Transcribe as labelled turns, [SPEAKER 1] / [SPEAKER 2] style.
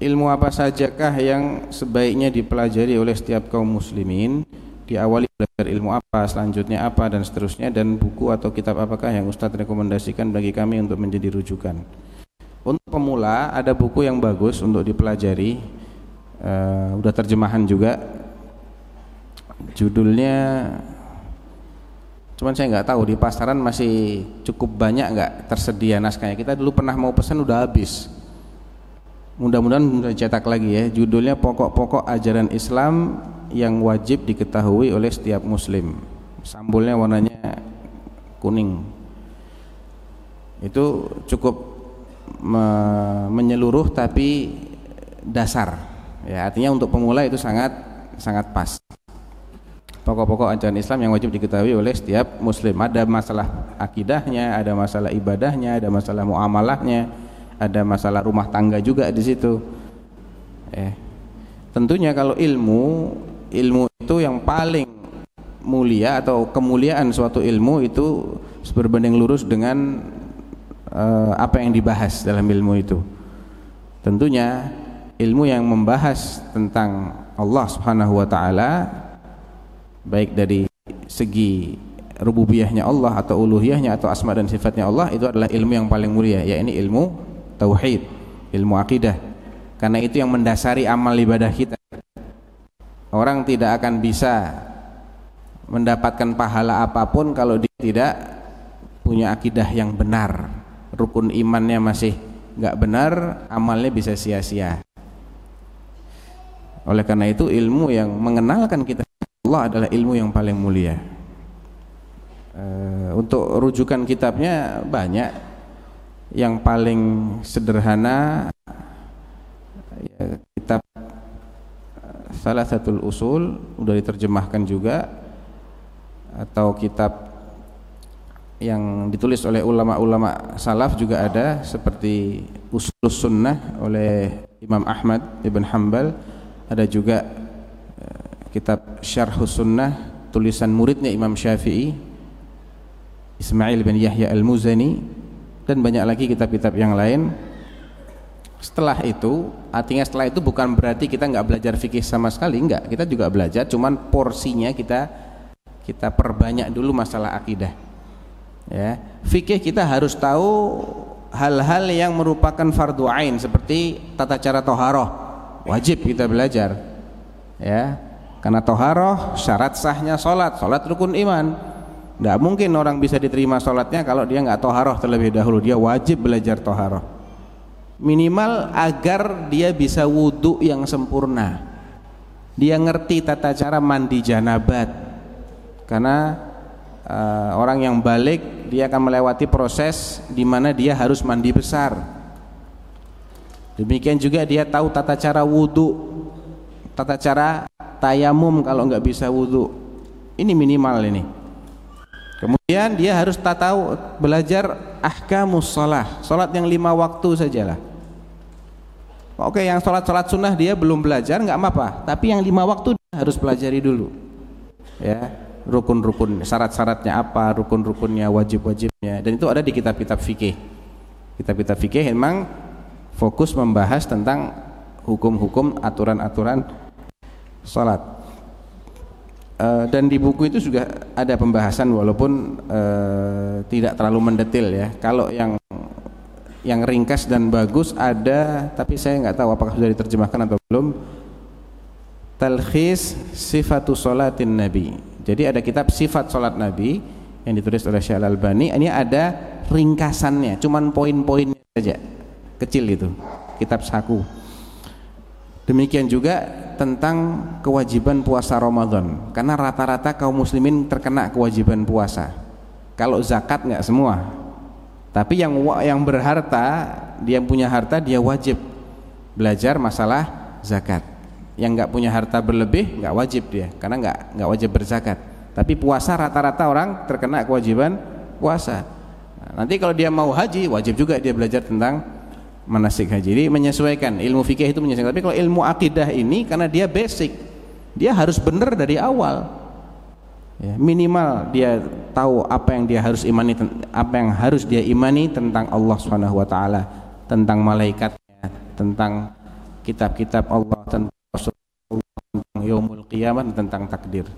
[SPEAKER 1] ilmu apa sajakah yang sebaiknya dipelajari oleh setiap kaum muslimin? Diawali belajar ilmu apa selanjutnya apa dan seterusnya. Dan buku atau kitab apakah yang Ustadz rekomendasikan bagi kami untuk menjadi rujukan? Untuk pemula ada buku yang bagus untuk dipelajari. Uh, udah terjemahan juga. Judulnya cuman saya nggak tahu di pasaran masih cukup banyak nggak tersedia naskahnya. Kita dulu pernah mau pesan udah habis mudah-mudahan sudah cetak lagi ya. Judulnya pokok-pokok ajaran Islam yang wajib diketahui oleh setiap muslim. Sambulnya warnanya kuning. Itu cukup me menyeluruh tapi dasar. Ya artinya untuk pemula itu sangat sangat pas. Pokok-pokok ajaran Islam yang wajib diketahui oleh setiap muslim. Ada masalah akidahnya ada masalah ibadahnya ada masalah muamalahnya ada masalah rumah tangga juga di situ. Eh tentunya kalau ilmu ilmu itu yang paling mulia atau kemuliaan suatu ilmu itu berbanding lurus dengan uh, apa yang dibahas dalam ilmu itu. Tentunya ilmu yang membahas tentang Allah Subhanahu wa taala baik dari segi rububiyahnya Allah atau uluhiyahnya atau asma dan sifatnya Allah itu adalah ilmu yang paling mulia yakni ilmu tauhid, ilmu akidah. Karena itu yang mendasari amal ibadah kita. Orang tidak akan bisa mendapatkan pahala apa pun kalau dia tidak punya akidah yang benar. Rukun imannya masih nggak benar, amalnya bisa sia-sia. Oleh karena itu ilmu yang mengenalkan kita Allah adalah ilmu yang paling mulia. Uh, untuk rujukan kitabnya banyak yang paling sederhana ya, kitab salah satu usul udah diterjemahkan juga atau kitab yang ditulis oleh ulama-ulama salaf juga ada seperti usul sunnah oleh Imam Ahmad Ibn Hanbal. Ada juga eh, kitab syarh sunnah tulisan muridnya Imam Syafi'i Ismail bin Yahya al-Muzani dan banyak lagi kitab-kitab yang lain. Setelah itu artinya setelah itu bukan berarti kita nggak belajar fikih sama sekali enggak kita juga belajar cuman porsinya kita kita perbanyak dulu masalah akidah. Ya fikih kita harus tahu hal-hal yang merupakan fardu ain seperti tata cara toharoh. Wajib kita belajar. Ya karena toharoh syarat sahnya sholat sholat rukun iman tidak mungkin orang bisa diterima sholatnya kalau dia nggak toharoh terlebih dahulu. Dia wajib belajar toharoh. Minimal agar dia bisa wudhu yang sempurna. Dia ngerti tata cara mandi janabat. Karena uh, orang yang balik dia akan melewati proses di mana dia harus mandi besar. Demikian juga dia tahu tata cara wudhu, tata cara tayamum kalau nggak bisa wudhu. Ini minimal ini. Kemudian dia harus tak tahu belajar ahkamus salah, salat yang lima waktu sajalah. Oke, yang salat-salat sunnah dia belum belajar nggak apa-apa, tapi yang lima waktu dia harus pelajari dulu. Ya, rukun-rukun, syarat-syaratnya apa, rukun-rukunnya, wajib-wajibnya, dan itu ada di kitab-kitab fikih. Kitab-kitab fikih memang fokus membahas tentang hukum-hukum, aturan-aturan salat. Uh, dan di buku itu juga ada pembahasan walaupun uh, tidak terlalu mendetil ya. Kalau yang yang ringkas dan bagus ada, tapi saya nggak tahu apakah sudah diterjemahkan atau belum. Talkhis sifatu salatin Nabi. Jadi ada kitab sifat salat Nabi yang ditulis oleh Syekh Al-Albani. Ini ada ringkasannya, cuman poin-poinnya saja. Kecil itu. Kitab saku. Demikian juga tentang kewajiban puasa Ramadan. Karena rata-rata kaum muslimin terkena kewajiban puasa. Kalau zakat nggak semua. Tapi yang yang berharta dia punya harta dia wajib belajar masalah zakat. Yang nggak punya harta berlebih nggak wajib dia. Karena nggak nggak wajib berzakat. Tapi puasa rata-rata orang terkena kewajiban puasa. Nah, nanti kalau dia mau haji wajib juga dia belajar tentang manasik haji. Jadi menyesuaikan ilmu fikih itu menyesuaikan. Tapi kalau ilmu akidah ini karena dia basic, dia harus benar dari awal. Ya, minimal dia tahu apa yang dia harus imani apa yang harus dia imani tentang Allah Subhanahu wa taala, tentang malaikatnya, tentang kitab-kitab Allah tentang Rasulullah tentang yaumul qiyamah tentang takdir